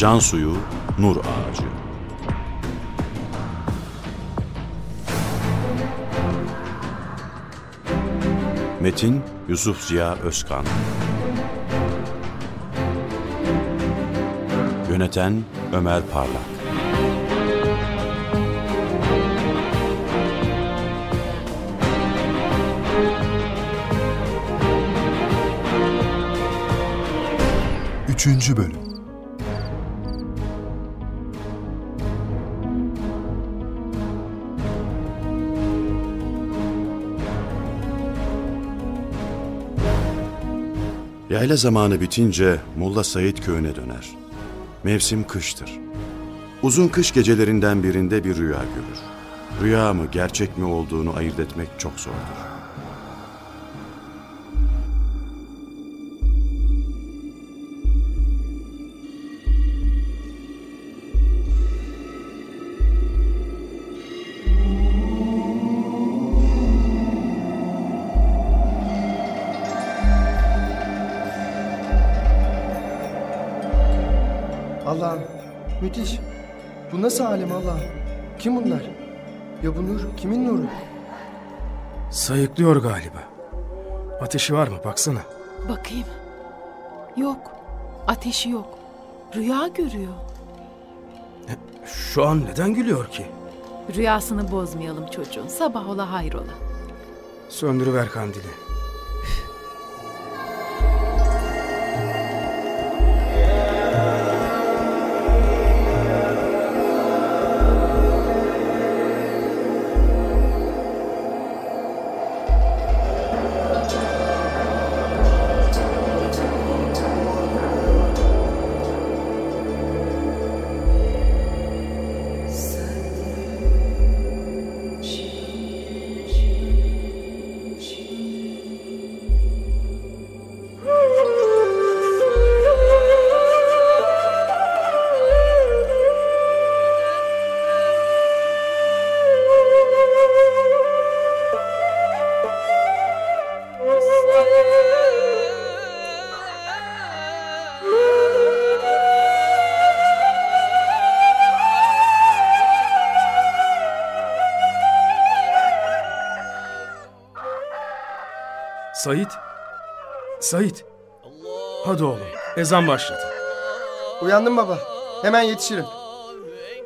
Can suyu, nur ağacı. Metin Yusuf Ziya Özkan. Yöneten Ömer Parlak. Üçüncü Bölüm Yayla zamanı bitince Molla Said köyüne döner. Mevsim kıştır. Uzun kış gecelerinden birinde bir rüya görür. Rüya mı gerçek mi olduğunu ayırt etmek çok zordur. Nasıl alem Allah'ım? Kim bunlar? Ya bu nur kimin nuru? Sayıklıyor galiba. Ateşi var mı baksana. Bakayım. Yok. Ateşi yok. Rüya görüyor. Şu an neden gülüyor ki? Rüyasını bozmayalım çocuğun. Sabah ola hayrola. Söndürüver kandili. Sait. Sait. Hadi oğlum. Ezan başladı. Uyandım baba. Hemen yetişirim.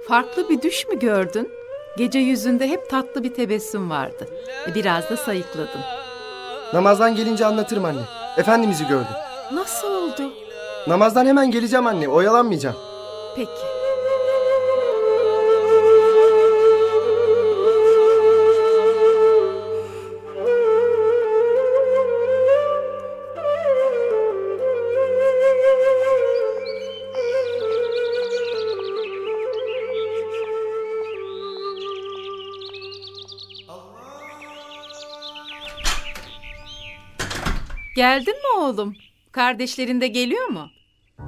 Farklı bir düş mü gördün? Gece yüzünde hep tatlı bir tebessüm vardı. E, Biraz da sayıkladın. Namazdan gelince anlatırım anne. Efendimiz'i gördüm. Nasıl oldu? Namazdan hemen geleceğim anne. Oyalanmayacağım. Peki. Geldin mi oğlum? Kardeşlerin de geliyor mu?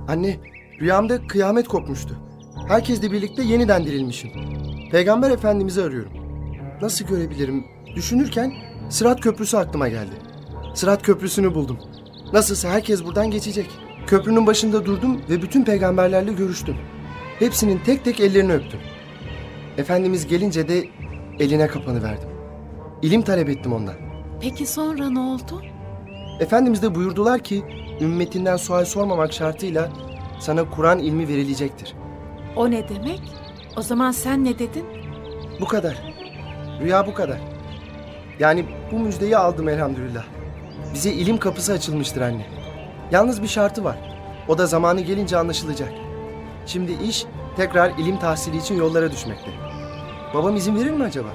Anne, rüyamda kıyamet kopmuştu. Herkesle birlikte yeniden dirilmişim. Peygamber Efendimiz'i arıyorum. Nasıl görebilirim? Düşünürken Sırat Köprüsü aklıma geldi. Sırat Köprüsü'nü buldum. Nasılsa herkes buradan geçecek. Köprünün başında durdum ve bütün peygamberlerle görüştüm. Hepsinin tek tek ellerini öptüm. Efendimiz gelince de eline kapanı verdim. İlim talep ettim ondan. Peki sonra ne oldu? Efendimiz de buyurdular ki ümmetinden sual sormamak şartıyla sana Kur'an ilmi verilecektir. O ne demek? O zaman sen ne dedin? Bu kadar. Rüya bu kadar. Yani bu müjdeyi aldım elhamdülillah. Bize ilim kapısı açılmıştır anne. Yalnız bir şartı var. O da zamanı gelince anlaşılacak. Şimdi iş tekrar ilim tahsili için yollara düşmekte. Babam izin verir mi acaba?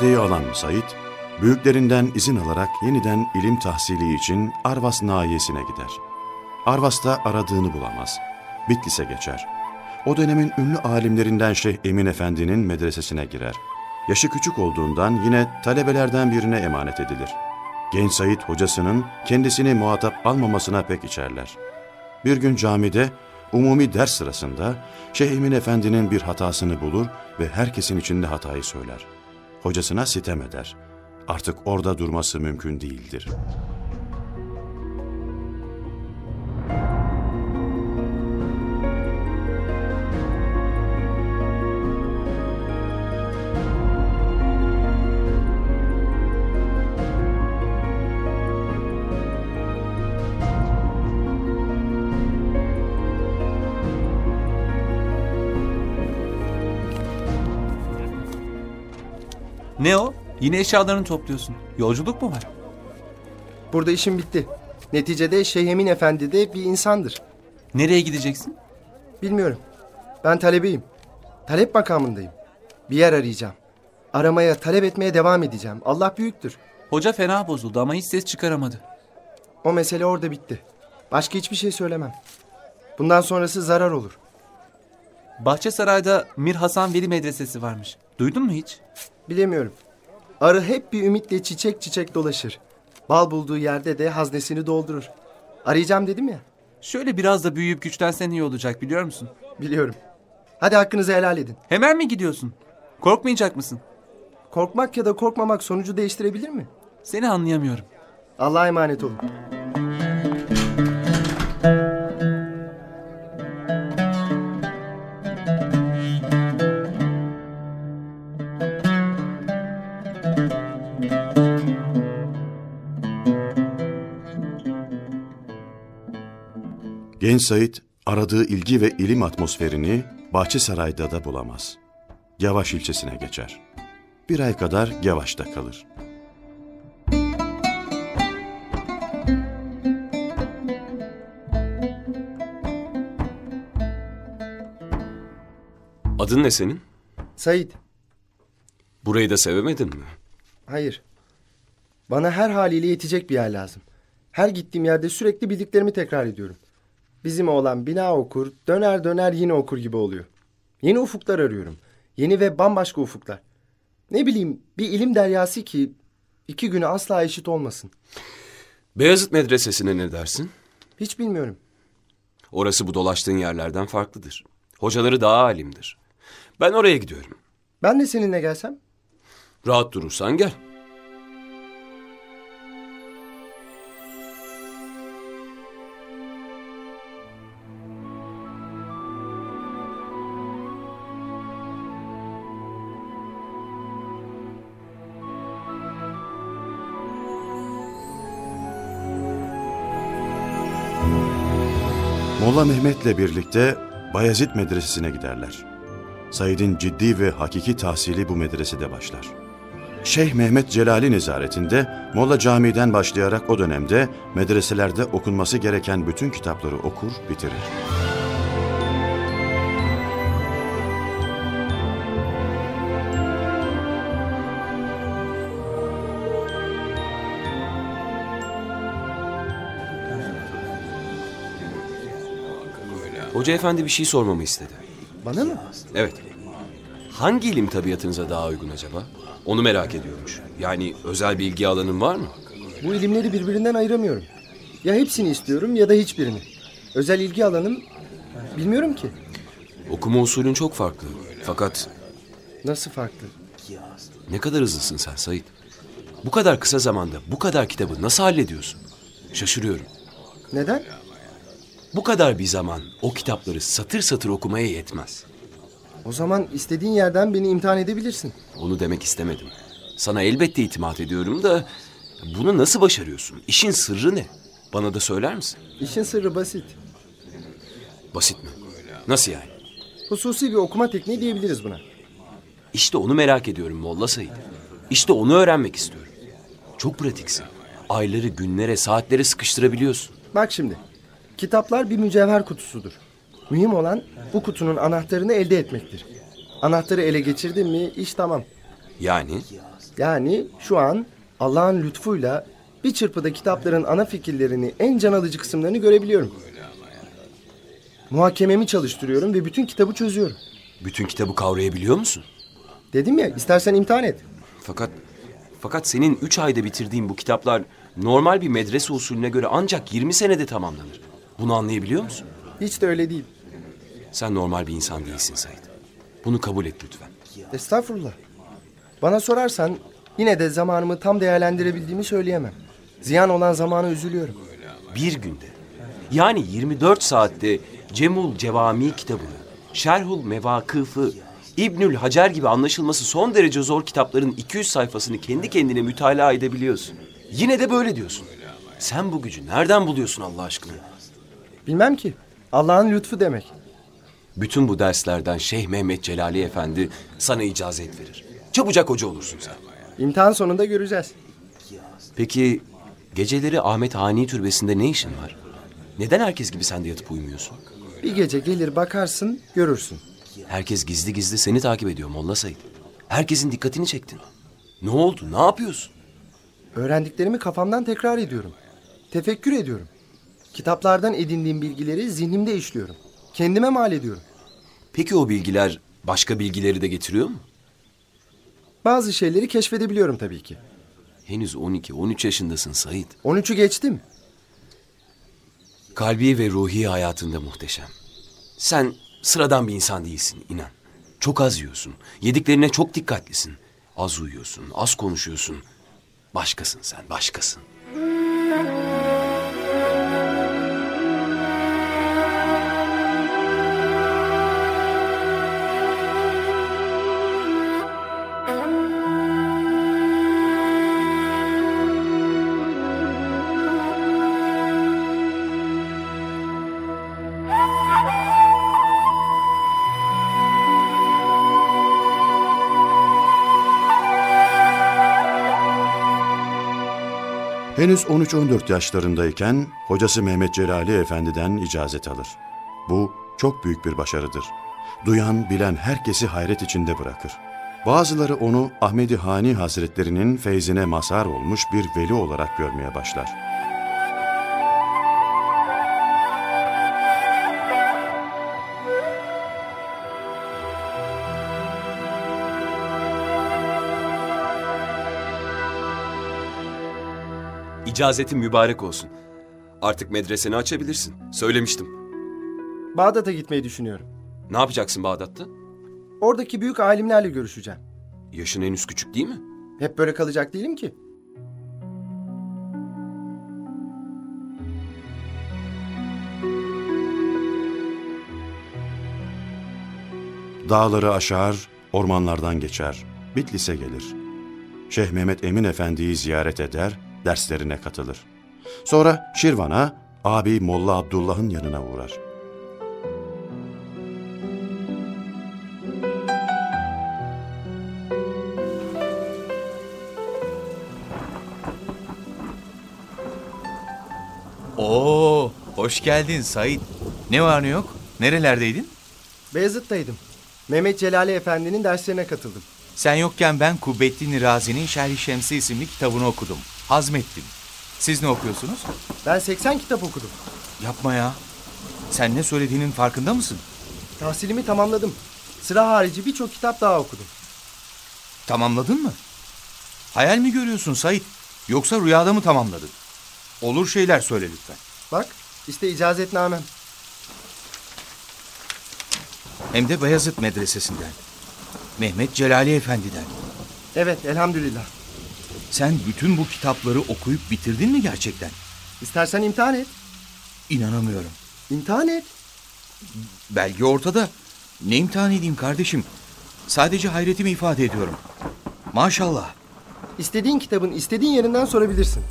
Müjdeyi alan Said, büyüklerinden izin alarak yeniden ilim tahsili için Arvas nahiyesine gider. Arvas'ta aradığını bulamaz. Bitlis'e geçer. O dönemin ünlü alimlerinden Şeyh Emin Efendi'nin medresesine girer. Yaşı küçük olduğundan yine talebelerden birine emanet edilir. Genç Said hocasının kendisini muhatap almamasına pek içerler. Bir gün camide umumi ders sırasında Şeyh Emin Efendi'nin bir hatasını bulur ve herkesin içinde hatayı söyler. Hocasına sitem eder. Artık orada durması mümkün değildir. Ne o? Yine eşyalarını topluyorsun. Yolculuk mu var? Burada işim bitti. Neticede Şeyh Emin Efendi de bir insandır. Nereye gideceksin? Bilmiyorum. Ben talebeyim. Talep makamındayım. Bir yer arayacağım. Aramaya, talep etmeye devam edeceğim. Allah büyüktür. Hoca fena bozuldu ama hiç ses çıkaramadı. O mesele orada bitti. Başka hiçbir şey söylemem. Bundan sonrası zarar olur. Bahçesaray'da Mir Hasan Veli Medresesi varmış. Duydun mu hiç? Bilemiyorum. Arı hep bir ümitle çiçek çiçek dolaşır. Bal bulduğu yerde de haznesini doldurur. Arayacağım dedim ya. Şöyle biraz da büyüyüp güçlensen iyi olacak biliyor musun? Biliyorum. Hadi hakkınızı helal edin. Hemen mi gidiyorsun? Korkmayacak mısın? Korkmak ya da korkmamak sonucu değiştirebilir mi? Seni anlayamıyorum. Allah'a emanet olun. Genç Said aradığı ilgi ve ilim atmosferini Bahçesaray'da da bulamaz. Yavaş ilçesine geçer. Bir ay kadar Yavaş'ta kalır. Adın ne senin? Said, Burayı da sevemedin mi? hayır. Bana her haliyle yetecek bir yer lazım. Her gittiğim yerde sürekli bildiklerimi tekrar ediyorum. Bizim oğlan bina okur, döner döner yine okur gibi oluyor. Yeni ufuklar arıyorum. Yeni ve bambaşka ufuklar. Ne bileyim bir ilim deryası ki iki güne asla eşit olmasın. Beyazıt Medresesi'ne ne dersin? Hiç bilmiyorum. Orası bu dolaştığın yerlerden farklıdır. Hocaları daha alimdir. Ben oraya gidiyorum. Ben de seninle gelsem? Rahat durursan gel. Molla Mehmet'le birlikte Bayezid Medresesi'ne giderler. Said'in ciddi ve hakiki tahsili bu medresede başlar. Şeyh Mehmet Celali nezaretinde Molla Camii'den başlayarak o dönemde medreselerde okunması gereken bütün kitapları okur, bitirir. Hoca efendi bir şey sormamı istedi. Bana mı? Evet. Hangi ilim tabiatınıza daha uygun acaba? Onu merak ediyormuş. Yani özel bir ilgi alanın var mı? Bu ilimleri birbirinden ayıramıyorum. Ya hepsini istiyorum ya da hiçbirini. Özel ilgi alanım bilmiyorum ki. Okuma usulün çok farklı. Fakat Nasıl farklı? ne kadar hızlısın sen Said. Bu kadar kısa zamanda bu kadar kitabı nasıl hallediyorsun? Şaşırıyorum. Neden? Bu kadar bir zaman o kitapları satır satır okumaya yetmez. O zaman istediğin yerden beni imtihan edebilirsin. Onu demek istemedim. Sana elbette itimat ediyorum da bunu nasıl başarıyorsun? İşin sırrı ne? Bana da söyler misin? İşin sırrı basit. Basit mi? Nasıl yani? Hususi bir okuma tekniği diyebiliriz buna. İşte onu merak ediyorum Molla Said. İşte onu öğrenmek istiyorum. Çok pratiksin. Ayları, günlere, saatlere sıkıştırabiliyorsun. Bak şimdi. Kitaplar bir mücevher kutusudur. Mühim olan bu kutunun anahtarını elde etmektir. Anahtarı ele geçirdin mi iş tamam. Yani Yani şu an Allah'ın lütfuyla bir çırpıda kitapların ana fikirlerini, en can alıcı kısımlarını görebiliyorum. Muhakememi çalıştırıyorum ve bütün kitabı çözüyorum. Bütün kitabı kavrayabiliyor musun? Dedim ya istersen imtihan et. Fakat fakat senin üç ayda bitirdiğin bu kitaplar normal bir medrese usulüne göre ancak 20 senede tamamlanır. Bunu anlayabiliyor musun? Hiç de öyle değil. Sen normal bir insan değilsin Said. Bunu kabul et lütfen. Estağfurullah. Bana sorarsan yine de zamanımı tam değerlendirebildiğimi söyleyemem. Ziyan olan zamana üzülüyorum. Bir günde. Yani 24 saatte Cemul Cevami kitabını, Şerhul Mevakıfı, İbnül Hacer gibi anlaşılması son derece zor kitapların 200 sayfasını kendi kendine mütalaa edebiliyorsun. Yine de böyle diyorsun. Sen bu gücü nereden buluyorsun Allah aşkına? Bilmem ki. Allah'ın lütfu demek. Bütün bu derslerden Şeyh Mehmet Celali Efendi sana icazet verir. Çabucak hoca olursun sen. İmtihan sonunda göreceğiz. Peki geceleri Ahmet Hani Türbesi'nde ne işin var? Neden herkes gibi sen de yatıp uyumuyorsun? Bir gece gelir bakarsın, görürsün. Herkes gizli gizli seni takip ediyor Molla Said. Herkesin dikkatini çektin. Ne oldu? Ne yapıyorsun? Öğrendiklerimi kafamdan tekrar ediyorum. Tefekkür ediyorum. Kitaplardan edindiğim bilgileri zihnimde işliyorum. Kendime mal ediyorum. Peki o bilgiler başka bilgileri de getiriyor mu? Bazı şeyleri keşfedebiliyorum tabii ki. Henüz 12-13 yaşındasın Said. 13'ü geçtim. Kalbi ve ruhi hayatında muhteşem. Sen sıradan bir insan değilsin inan. Çok az yiyorsun. Yediklerine çok dikkatlisin. Az uyuyorsun, az konuşuyorsun. Başkasın sen, başkasın. Henüz 13-14 yaşlarındayken hocası Mehmet Celali Efendi'den icazet alır. Bu çok büyük bir başarıdır. Duyan, bilen herkesi hayret içinde bırakır. Bazıları onu Ahmedi Hani Hazretlerinin feyzine mazhar olmuş bir veli olarak görmeye başlar. İcazetin mübarek olsun. Artık medreseni açabilirsin. Söylemiştim. Bağdat'a gitmeyi düşünüyorum. Ne yapacaksın Bağdat'ta? Oradaki büyük alimlerle görüşeceğim. Yaşın henüz küçük değil mi? Hep böyle kalacak değilim ki. Dağları aşar, ormanlardan geçer, Bitlis'e gelir. Şeyh Mehmet Emin Efendi'yi ziyaret eder, derslerine katılır. Sonra Şirvan'a, abi Molla Abdullah'ın yanına uğrar. Oo, hoş geldin Sait. Ne var ne yok? Nerelerdeydin? Beyazıt'taydım. Mehmet Celali Efendi'nin derslerine katıldım. Sen yokken ben Kubbettin Razi'nin Şerh-i Şemsi isimli kitabını okudum. Hazmettim. Siz ne okuyorsunuz? Ben 80 kitap okudum. Yapma ya. Sen ne söylediğinin farkında mısın? Tahsilimi tamamladım. Sıra harici birçok kitap daha okudum. Tamamladın mı? Hayal mi görüyorsun Sait? Yoksa rüyada mı tamamladın? Olur şeyler söyle lütfen. Bak işte icazetnamem. Hem de Beyazıt Medresesi'nden. Mehmet Celali Efendi'den. Evet elhamdülillah. Sen bütün bu kitapları okuyup bitirdin mi gerçekten? İstersen imtihan et. İnanamıyorum. İmtihan et. Belge ortada. Ne imtihan edeyim kardeşim? Sadece hayretimi ifade ediyorum. Maşallah. İstediğin kitabın istediğin yerinden sorabilirsin.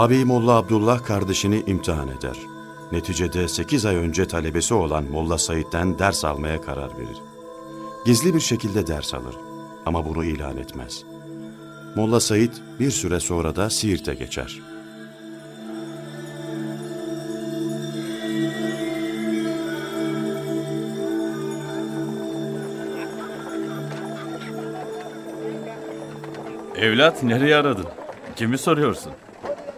Abi Molla Abdullah kardeşini imtihan eder. Neticede 8 ay önce talebesi olan Molla Said'den ders almaya karar verir. Gizli bir şekilde ders alır ama bunu ilan etmez. Molla Said bir süre sonra da Siirt'e geçer. Evlat nereye aradın? Kimi soruyorsun?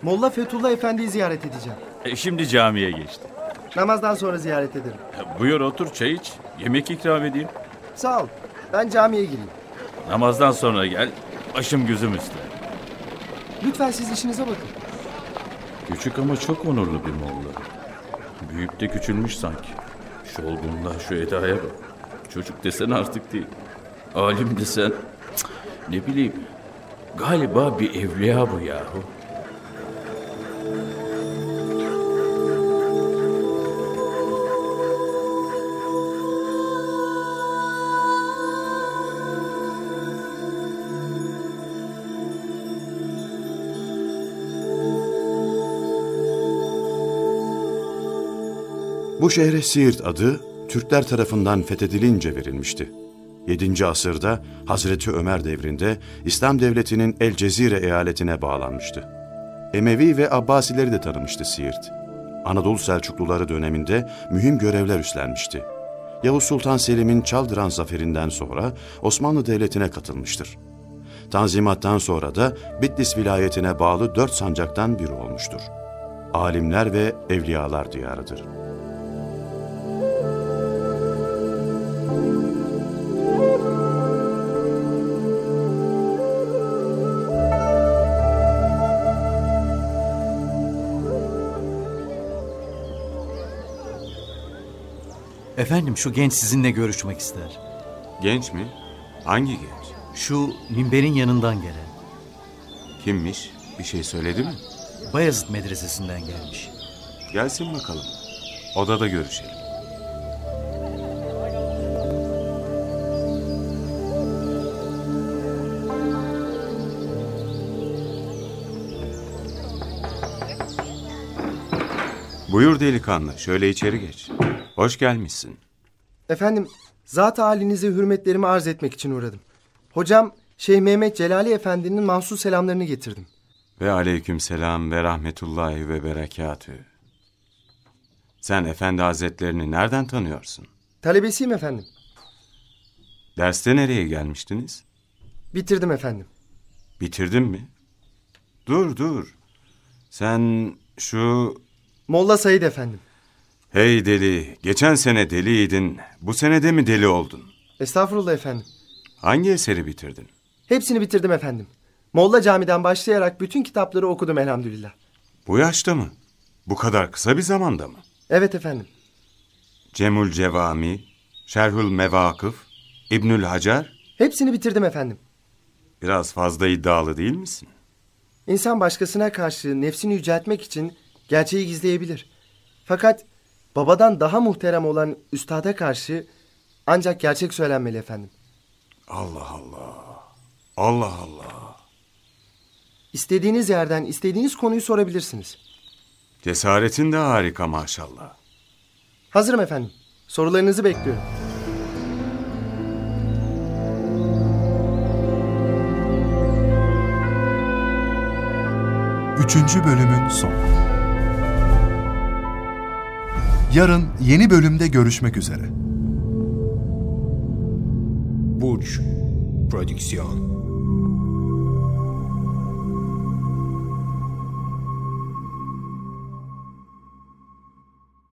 Molla Fethullah Efendi'yi ziyaret edeceğim. E, şimdi camiye geçti. Namazdan sonra ziyaret ederim. E, Buyur otur çay iç. Yemek ikram edeyim. Sağ ol. Ben camiye gireyim. Namazdan sonra gel. Başım gözüm üstte. Lütfen siz işinize bakın. Küçük ama çok onurlu bir molla. Büyüyüp de küçülmüş sanki. Şu olgunluğa şu edaya bak. Çocuk desen artık değil. Alim desen ne bileyim. Galiba bir evliya bu yahu. Bu şehre Siirt adı Türkler tarafından fethedilince verilmişti. 7. asırda Hazreti Ömer devrinde İslam devletinin El Cezire eyaletine bağlanmıştı. Emevi ve Abbasileri de tanımıştı Siirt. Anadolu Selçukluları döneminde mühim görevler üstlenmişti. Yavuz Sultan Selim'in Çaldıran zaferinden sonra Osmanlı Devleti'ne katılmıştır. Tanzimattan sonra da Bitlis vilayetine bağlı dört sancaktan biri olmuştur. Alimler ve evliyalar diyarıdır. Efendim şu genç sizinle görüşmek ister. Genç mi? Hangi genç? Şu minberin yanından gelen. Kimmiş? Bir şey söyledi mi? Bayezid medresesinden gelmiş. Gelsin bakalım. Odada görüşelim. Buyur delikanlı, şöyle içeri geç. Hoş gelmişsin. Efendim, zat halinize hürmetlerimi arz etmek için uğradım. Hocam, Şeyh Mehmet Celali Efendi'nin mahsus selamlarını getirdim. Ve aleyküm selam ve rahmetullahi ve berekatü. Sen efendi hazretlerini nereden tanıyorsun? Talebesiyim efendim. Derste nereye gelmiştiniz? Bitirdim efendim. Bitirdin mi? Dur dur. Sen şu... Molla Said efendim. Hey deli, geçen sene deliydin. Bu sene de mi deli oldun? Estağfurullah efendim. Hangi eseri bitirdin? Hepsini bitirdim efendim. Molla Cami'den başlayarak bütün kitapları okudum elhamdülillah. Bu yaşta mı? Bu kadar kısa bir zamanda mı? Evet efendim. Cemul Cevami, Şerhül Mevakıf, İbnül Hacer, Hepsini bitirdim efendim. biraz fazla iddialı değil misin? İnsan başkasına karşı nefsini yüceltmek için gerçeği gizleyebilir. Fakat babadan daha muhterem olan üstada karşı ancak gerçek söylenmeli efendim. Allah Allah. Allah Allah. İstediğiniz yerden istediğiniz konuyu sorabilirsiniz. Cesaretin de harika maşallah. Hazırım efendim. Sorularınızı bekliyorum. Üçüncü bölümün sonu. Yarın yeni bölümde görüşmek üzere. Burç Prodüksiyon